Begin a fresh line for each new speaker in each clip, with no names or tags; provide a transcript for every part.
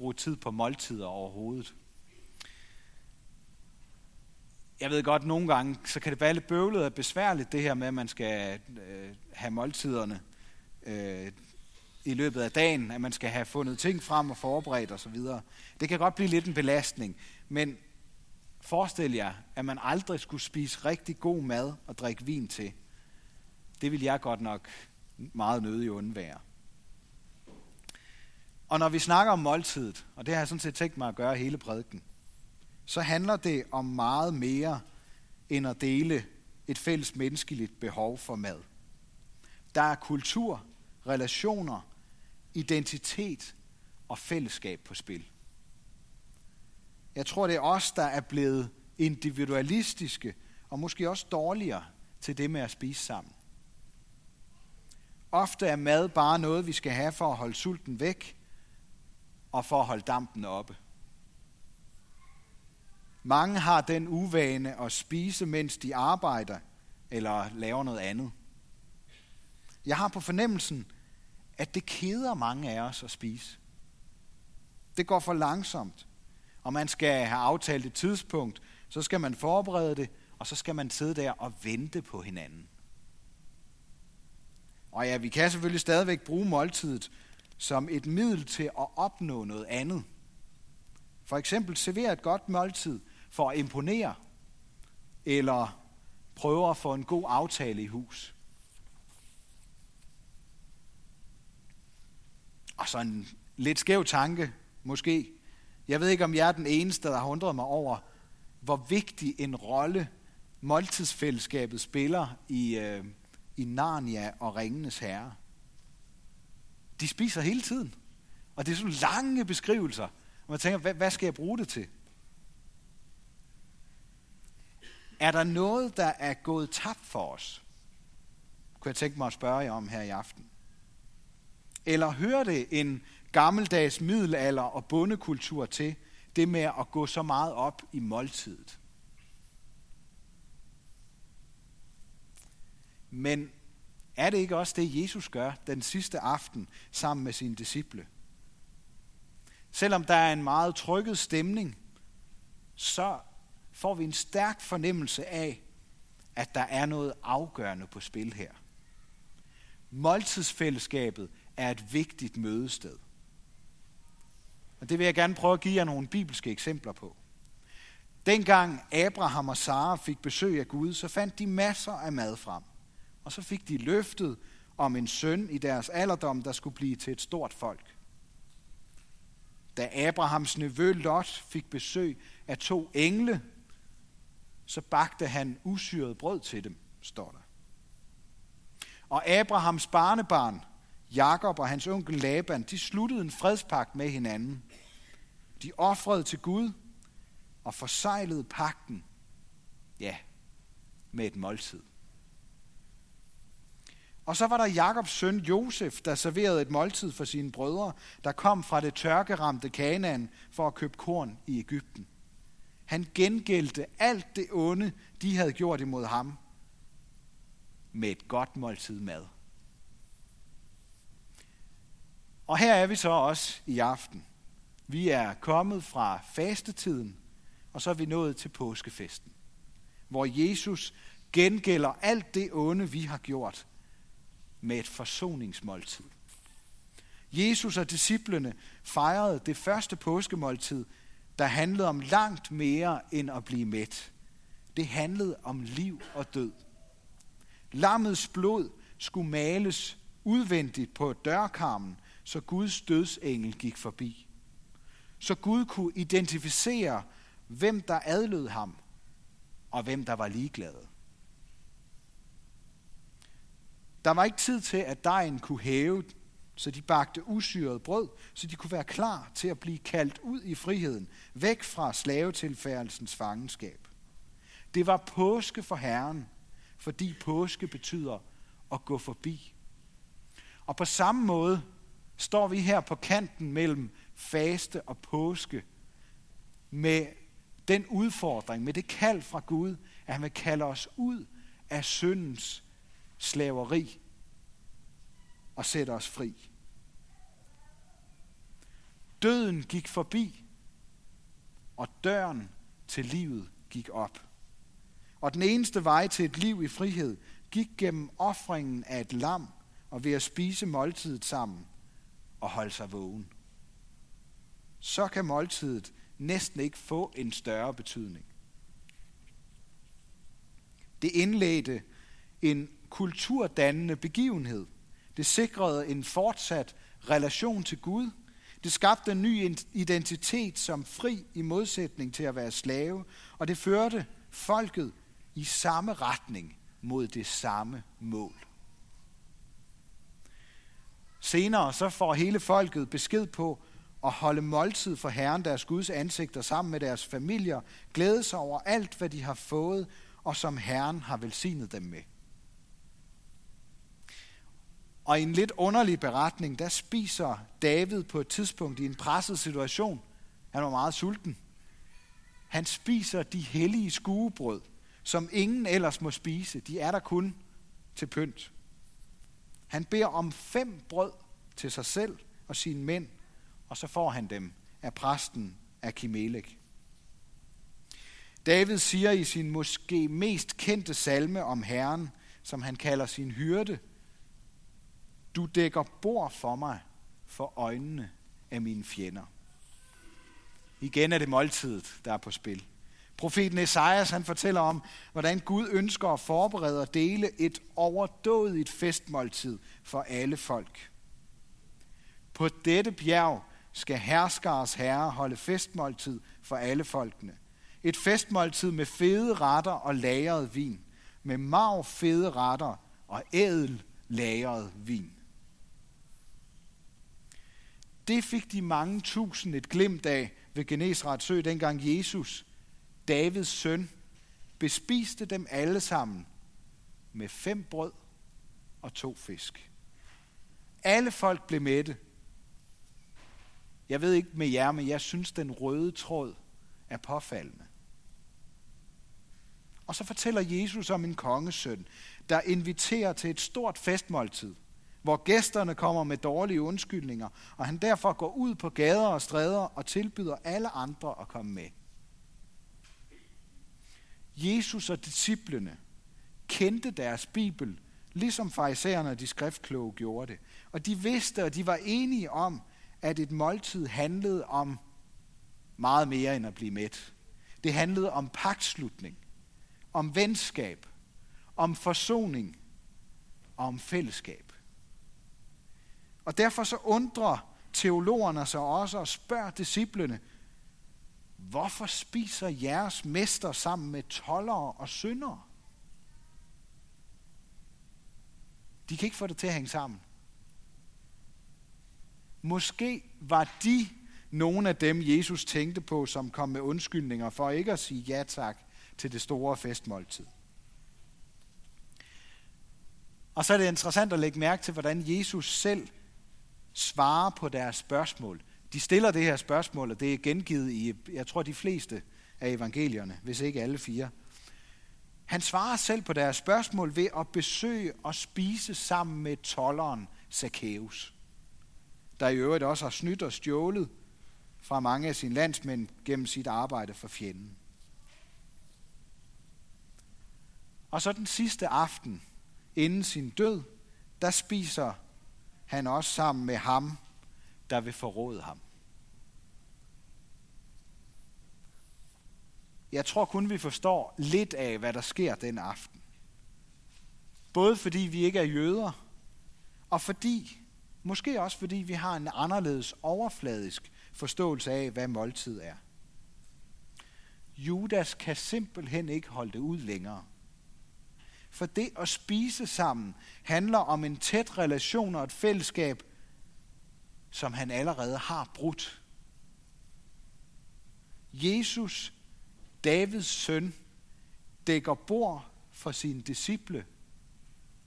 bruge tid på måltider overhovedet. Jeg ved godt, nogle gange, så kan det være lidt bøvlet og besværligt, det her med, at man skal øh, have måltiderne øh, i løbet af dagen, at man skal have fundet ting frem og forberedt osv. Det kan godt blive lidt en belastning, men forestil jer, at man aldrig skulle spise rigtig god mad og drikke vin til. Det vil jeg godt nok meget nødig undvære. Og når vi snakker om måltidet, og det har jeg sådan set tænkt mig at gøre hele prædiken, så handler det om meget mere end at dele et fælles menneskeligt behov for mad. Der er kultur, relationer, identitet og fællesskab på spil. Jeg tror, det er os, der er blevet individualistiske og måske også dårligere til det med at spise sammen. Ofte er mad bare noget, vi skal have for at holde sulten væk og for at holde dampen oppe. Mange har den uvane at spise, mens de arbejder eller laver noget andet. Jeg har på fornemmelsen, at det keder mange af os at spise. Det går for langsomt, og man skal have aftalt et tidspunkt, så skal man forberede det, og så skal man sidde der og vente på hinanden. Og ja, vi kan selvfølgelig stadigvæk bruge måltidet som et middel til at opnå noget andet. For eksempel servere et godt måltid for at imponere, eller prøve at få en god aftale i hus. Og så en lidt skæv tanke, måske. Jeg ved ikke, om jeg er den eneste, der har undret mig over, hvor vigtig en rolle måltidsfællesskabet spiller i, øh, i Narnia og Ringenes Herre. De spiser hele tiden. Og det er sådan lange beskrivelser. Og man tænker, hvad, hvad skal jeg bruge det til? Er der noget, der er gået tabt for os? Kunne jeg tænke mig at spørge jer om her i aften. Eller hører det en gammeldags middelalder og bondekultur til, det med at gå så meget op i måltidet? Men er det ikke også det, Jesus gør den sidste aften sammen med sine disciple? Selvom der er en meget trykket stemning, så får vi en stærk fornemmelse af, at der er noget afgørende på spil her. Måltidsfællesskabet er et vigtigt mødested. Og det vil jeg gerne prøve at give jer nogle bibelske eksempler på. Dengang Abraham og Sara fik besøg af Gud, så fandt de masser af mad frem. Og så fik de løftet om en søn i deres alderdom, der skulle blive til et stort folk. Da Abrahams nevø Lot fik besøg af to engle, så bagte han usyret brød til dem, står der. Og Abrahams barnebarn, Jakob og hans onkel Laban, de sluttede en fredspagt med hinanden. De offrede til Gud og forsejlede pakten, ja, med et måltid. Og så var der Jakobs søn Josef, der serverede et måltid for sine brødre, der kom fra det tørkeramte Kanaan for at købe korn i Ægypten. Han gengældte alt det onde, de havde gjort imod ham, med et godt måltid mad. Og her er vi så også i aften. Vi er kommet fra fastetiden, og så er vi nået til påskefesten, hvor Jesus gengælder alt det onde, vi har gjort, med et forsoningsmåltid. Jesus og disciplene fejrede det første påskemåltid, der handlede om langt mere end at blive mæt. Det handlede om liv og død. Lammets blod skulle males udvendigt på dørkarmen, så Guds dødsengel gik forbi. Så Gud kunne identificere, hvem der adlød ham, og hvem der var ligeglade. Der var ikke tid til, at dejen kunne hæve, så de bagte usyret brød, så de kunne være klar til at blive kaldt ud i friheden, væk fra slavetilfærelsens fangenskab. Det var påske for Herren, fordi påske betyder at gå forbi. Og på samme måde står vi her på kanten mellem faste og påske med den udfordring, med det kald fra Gud, at han vil kalde os ud af syndens slaveri og sætte os fri. Døden gik forbi, og døren til livet gik op. Og den eneste vej til et liv i frihed gik gennem offringen af et lam og ved at spise måltidet sammen og holde sig vågen. Så kan måltidet næsten ikke få en større betydning. Det indledte en kulturdannende begivenhed. Det sikrede en fortsat relation til Gud. Det skabte en ny identitet som fri i modsætning til at være slave, og det førte folket i samme retning mod det samme mål. Senere så får hele folket besked på at holde måltid for Herren deres Guds ansigter sammen med deres familier, glæde sig over alt, hvad de har fået, og som Herren har velsignet dem med. Og i en lidt underlig beretning, der spiser David på et tidspunkt i en presset situation. Han var meget sulten. Han spiser de hellige skuebrød, som ingen ellers må spise. De er der kun til pynt. Han beder om fem brød til sig selv og sine mænd, og så får han dem af præsten Akimelek. David siger i sin måske mest kendte salme om Herren, som han kalder sin hyrde, du dækker bord for mig for øjnene af mine fjender. Igen er det måltidet, der er på spil. Profeten Esajas han fortæller om, hvordan Gud ønsker at forberede og dele et overdådigt festmåltid for alle folk. På dette bjerg skal herskers herre holde festmåltid for alle folkene. Et festmåltid med fede retter og lagret vin, med marv fede retter og ædel lagret vin. Det fik de mange tusind et glimt af ved Genesrets sø, dengang Jesus, Davids søn, bespiste dem alle sammen med fem brød og to fisk. Alle folk blev mætte. Jeg ved ikke med jer, men jeg synes, den røde tråd er påfaldende. Og så fortæller Jesus om en kongesøn, der inviterer til et stort festmåltid – hvor gæsterne kommer med dårlige undskyldninger, og han derfor går ud på gader og stræder og tilbyder alle andre at komme med. Jesus og disciplene kendte deres bibel, ligesom farisæerne og de skriftkloge gjorde det. Og de vidste, og de var enige om, at et måltid handlede om meget mere end at blive mæt. Det handlede om pagtslutning, om venskab, om forsoning og om fællesskab. Og derfor så undrer teologerne sig også og spørger disciplene, hvorfor spiser jeres mester sammen med tollere og syndere? De kan ikke få det til at hænge sammen. Måske var de nogle af dem, Jesus tænkte på, som kom med undskyldninger for ikke at sige ja tak til det store festmåltid. Og så er det interessant at lægge mærke til, hvordan Jesus selv svare på deres spørgsmål. De stiller det her spørgsmål, og det er gengivet i, jeg tror, de fleste af evangelierne, hvis ikke alle fire. Han svarer selv på deres spørgsmål ved at besøge og spise sammen med tolleren Zacchaeus, der i øvrigt også har snydt og stjålet fra mange af sine landsmænd gennem sit arbejde for fjenden. Og så den sidste aften, inden sin død, der spiser han også sammen med ham, der vil forråde ham. Jeg tror kun, vi forstår lidt af, hvad der sker den aften. Både fordi vi ikke er jøder, og fordi, måske også fordi vi har en anderledes overfladisk forståelse af, hvad måltid er. Judas kan simpelthen ikke holde det ud længere. For det at spise sammen handler om en tæt relation og et fællesskab, som han allerede har brudt. Jesus, Davids søn, dækker bord for sine disciple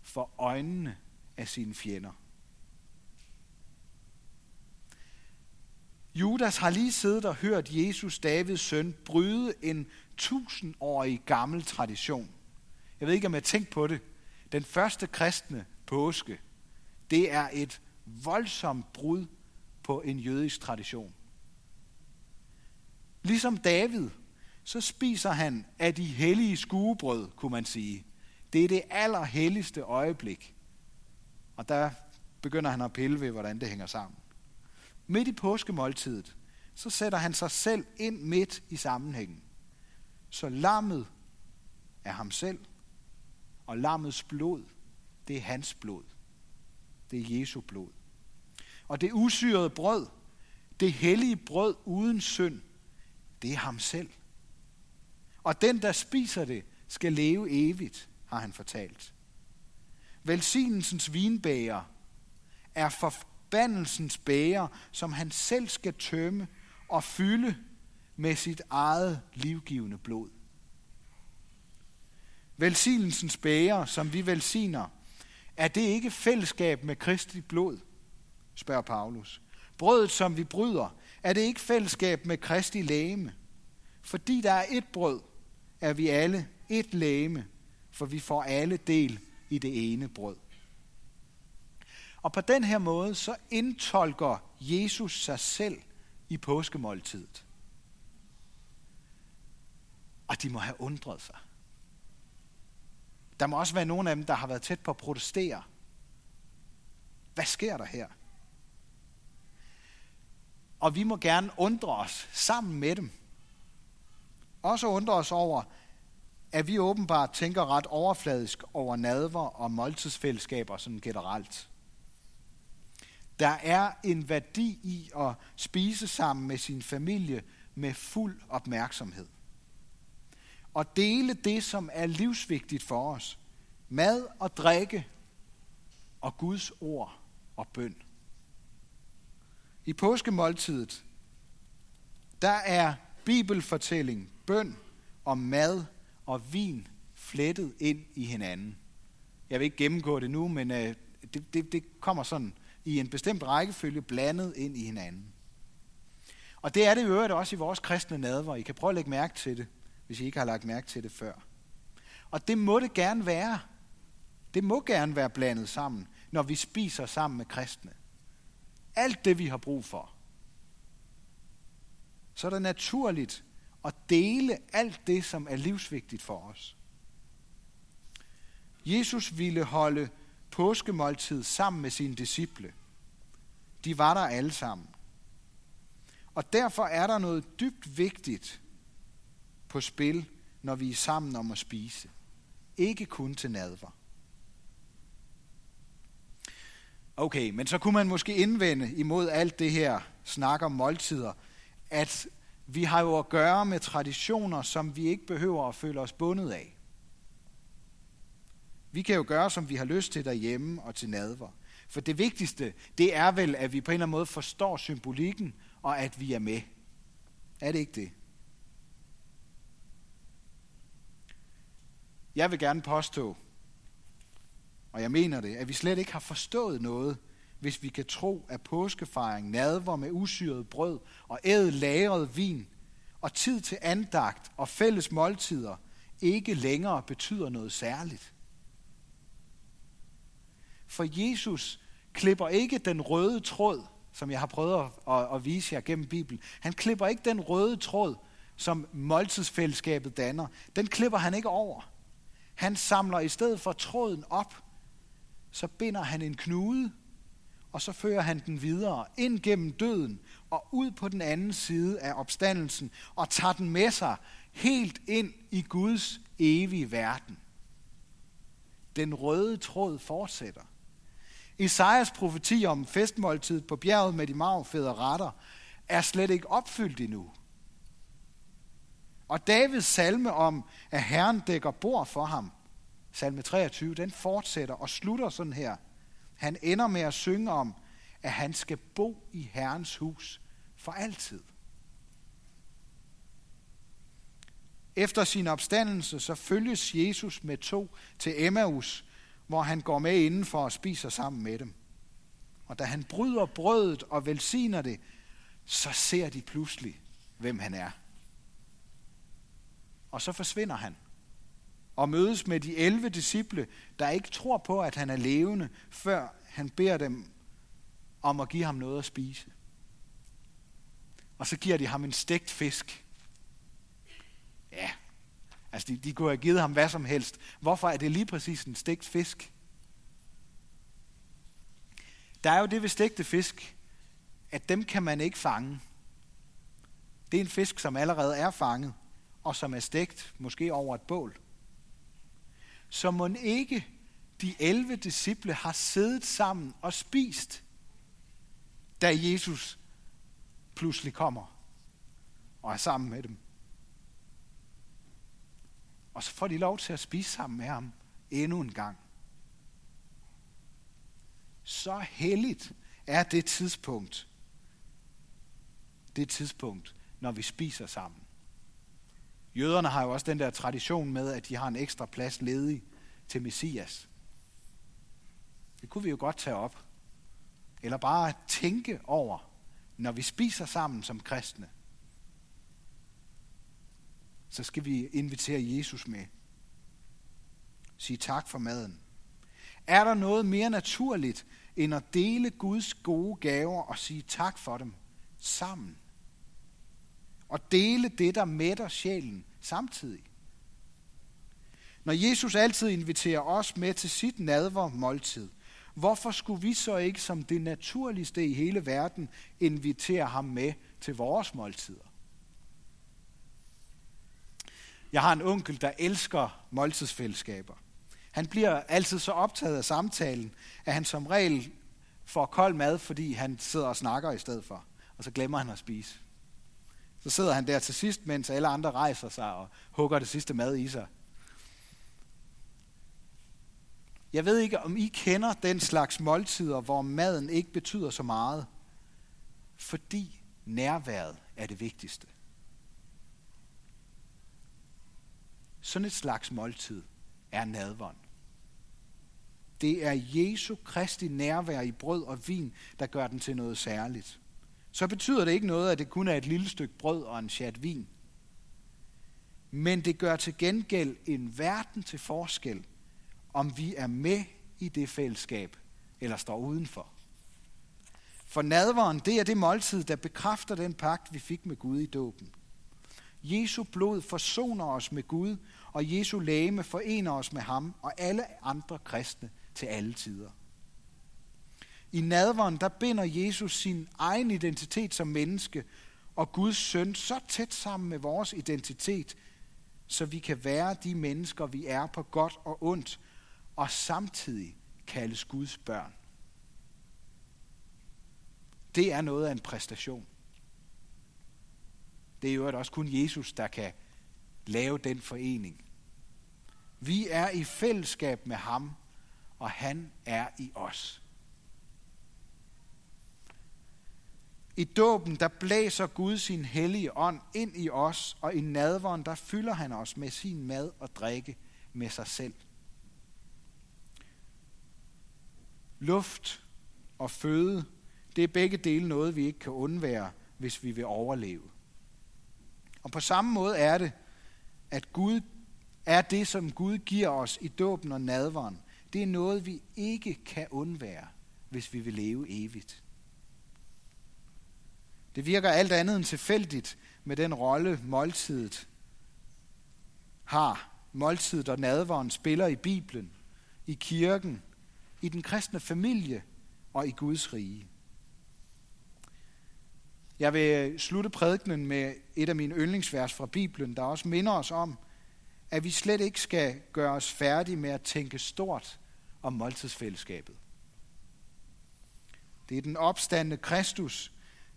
for øjnene af sine fjender. Judas har lige siddet og hørt Jesus, Davids søn, bryde en tusindårig gammel tradition – jeg ved ikke, om jeg tænkt på det. Den første kristne påske, det er et voldsomt brud på en jødisk tradition. Ligesom David, så spiser han af de hellige skuebrød, kunne man sige. Det er det allerhelligste øjeblik. Og der begynder han at pille ved, hvordan det hænger sammen. Midt i påskemåltidet, så sætter han sig selv ind midt i sammenhængen. Så lammet er ham selv, og lammets blod, det er hans blod. Det er Jesu blod. Og det usyrede brød, det hellige brød uden synd, det er ham selv. Og den, der spiser det, skal leve evigt, har han fortalt. Velsignelsens vinbæger er forbandelsens bæger, som han selv skal tømme og fylde med sit eget livgivende blod. Velsignelsens bæger, som vi velsigner, er det ikke fællesskab med Kristi blod, spørger Paulus. Brødet, som vi bryder, er det ikke fællesskab med Kristi lægeme? Fordi der er et brød, er vi alle et lægeme, for vi får alle del i det ene brød. Og på den her måde, så indtolker Jesus sig selv i påskemåltidet. Og de må have undret sig. Der må også være nogle af dem, der har været tæt på at protestere. Hvad sker der her? Og vi må gerne undre os sammen med dem. Også undre os over, at vi åbenbart tænker ret overfladisk over nadver og måltidsfællesskaber sådan generelt. Der er en værdi i at spise sammen med sin familie med fuld opmærksomhed. Og dele det, som er livsvigtigt for os. Mad og drikke og Guds ord og bøn. I påskemåltidet, der er bibelfortælling, bøn og mad og vin flettet ind i hinanden. Jeg vil ikke gennemgå det nu, men øh, det, det, det kommer sådan i en bestemt rækkefølge blandet ind i hinanden. Og det er det i øvrigt også i vores kristne nadver. I kan prøve at lægge mærke til det, hvis I ikke har lagt mærke til det før. Og det må det gerne være. Det må gerne være blandet sammen, når vi spiser sammen med kristne. Alt det, vi har brug for. Så er det naturligt at dele alt det, som er livsvigtigt for os. Jesus ville holde påskemåltid sammen med sine disciple. De var der alle sammen. Og derfor er der noget dybt vigtigt på spil, når vi er sammen om at spise. Ikke kun til nadver. Okay, men så kunne man måske indvende imod alt det her snak om måltider, at vi har jo at gøre med traditioner, som vi ikke behøver at føle os bundet af. Vi kan jo gøre, som vi har lyst til derhjemme og til nadver. For det vigtigste, det er vel, at vi på en eller anden måde forstår symbolikken, og at vi er med. Er det ikke det? Jeg vil gerne påstå, og jeg mener det, at vi slet ikke har forstået noget, hvis vi kan tro, at påskefejring, nadver med usyret brød og æd lagret vin og tid til andagt og fælles måltider ikke længere betyder noget særligt. For Jesus klipper ikke den røde tråd, som jeg har prøvet at, at vise jer gennem Bibelen. Han klipper ikke den røde tråd, som måltidsfællesskabet danner. Den klipper han ikke over. Han samler i stedet for tråden op, så binder han en knude, og så fører han den videre ind gennem døden og ud på den anden side af opstandelsen og tager den med sig helt ind i Guds evige verden. Den røde tråd fortsætter. Isaias profeti om festmåltid på bjerget med de marvfede retter er slet ikke opfyldt endnu. Og Davids salme om, at Herren dækker bord for ham, salme 23, den fortsætter og slutter sådan her. Han ender med at synge om, at han skal bo i Herrens hus for altid. Efter sin opstandelse, så følges Jesus med to til Emmaus, hvor han går med indenfor og spiser sammen med dem. Og da han bryder brødet og velsigner det, så ser de pludselig, hvem han er. Og så forsvinder han og mødes med de 11 disciple, der ikke tror på, at han er levende, før han beder dem om at give ham noget at spise. Og så giver de ham en stegt fisk Ja, Altså, de, de kunne have givet ham hvad som helst. Hvorfor er det lige præcis en stegt fisk? Der er jo det ved stegte fisk, at dem kan man ikke fange. Det er en fisk, som allerede er fanget, og som er stegt, måske over et bål. Så må ikke de 11 disciple har siddet sammen og spist, da Jesus pludselig kommer og er sammen med dem. Og så får de lov til at spise sammen med ham endnu en gang. Så helligt er det tidspunkt, det tidspunkt, når vi spiser sammen. Jøderne har jo også den der tradition med, at de har en ekstra plads ledig til Messias. Det kunne vi jo godt tage op. Eller bare tænke over, når vi spiser sammen som kristne. Så skal vi invitere Jesus med. Sige tak for maden. Er der noget mere naturligt, end at dele Guds gode gaver og sige tak for dem sammen? Og dele det, der mætter sjælen samtidig. Når Jesus altid inviterer os med til sit nadver måltid, hvorfor skulle vi så ikke som det naturligste i hele verden invitere ham med til vores måltider? Jeg har en onkel, der elsker måltidsfællesskaber. Han bliver altid så optaget af samtalen, at han som regel får kold mad, fordi han sidder og snakker i stedet for. Og så glemmer han at spise. Så sidder han der til sidst, mens alle andre rejser sig og hugger det sidste mad i sig. Jeg ved ikke, om I kender den slags måltider, hvor maden ikke betyder så meget, fordi nærværet er det vigtigste. Sådan et slags måltid er nadvånd. Det er Jesu Kristi nærvær i brød og vin, der gør den til noget særligt. Så betyder det ikke noget, at det kun er et lille stykke brød og en chat vin. Men det gør til gengæld en verden til forskel, om vi er med i det fællesskab eller står udenfor. For nadveren, det er det måltid, der bekræfter den pagt, vi fik med Gud i dåben. Jesu blod forsoner os med Gud, og Jesu læme forener os med ham og alle andre kristne til alle tider. I nadveren, der binder Jesus sin egen identitet som menneske og Guds søn så tæt sammen med vores identitet, så vi kan være de mennesker, vi er på godt og ondt, og samtidig kaldes Guds børn. Det er noget af en præstation. Det er jo også kun Jesus, der kan lave den forening. Vi er i fællesskab med ham, og han er i os. I dåben, der blæser Gud sin hellige ånd ind i os, og i nadveren, der fylder han os med sin mad og drikke med sig selv. Luft og føde, det er begge dele noget, vi ikke kan undvære, hvis vi vil overleve. Og på samme måde er det, at Gud er det, som Gud giver os i dåben og nadveren. Det er noget, vi ikke kan undvære, hvis vi vil leve evigt. Det virker alt andet end tilfældigt med den rolle, måltidet har. Måltidet og nadveren spiller i Bibelen, i kirken, i den kristne familie og i Guds rige. Jeg vil slutte prædikenen med et af mine yndlingsvers fra Bibelen, der også minder os om, at vi slet ikke skal gøre os færdige med at tænke stort om måltidsfællesskabet. Det er den opstandende Kristus,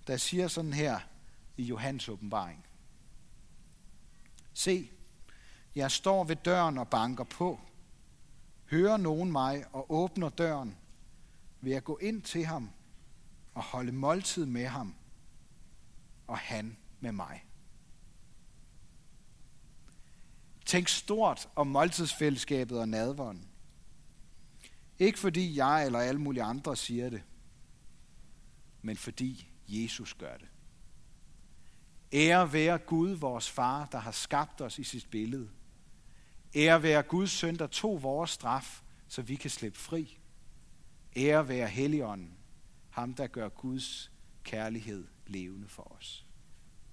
der siger sådan her i Johannes åbenbaring. Se, jeg står ved døren og banker på. Hører nogen mig og åbner døren, vil jeg gå ind til ham og holde måltid med ham, og han med mig. Tænk stort om måltidsfællesskabet og nadvånden. Ikke fordi jeg eller alle mulige andre siger det, men fordi Jesus gør det. Ære være Gud, vores far, der har skabt os i sit billede. Ære være Guds søn, der tog vores straf, så vi kan slippe fri. Ære være Helligånden, ham der gør Guds kærlighed levende for os.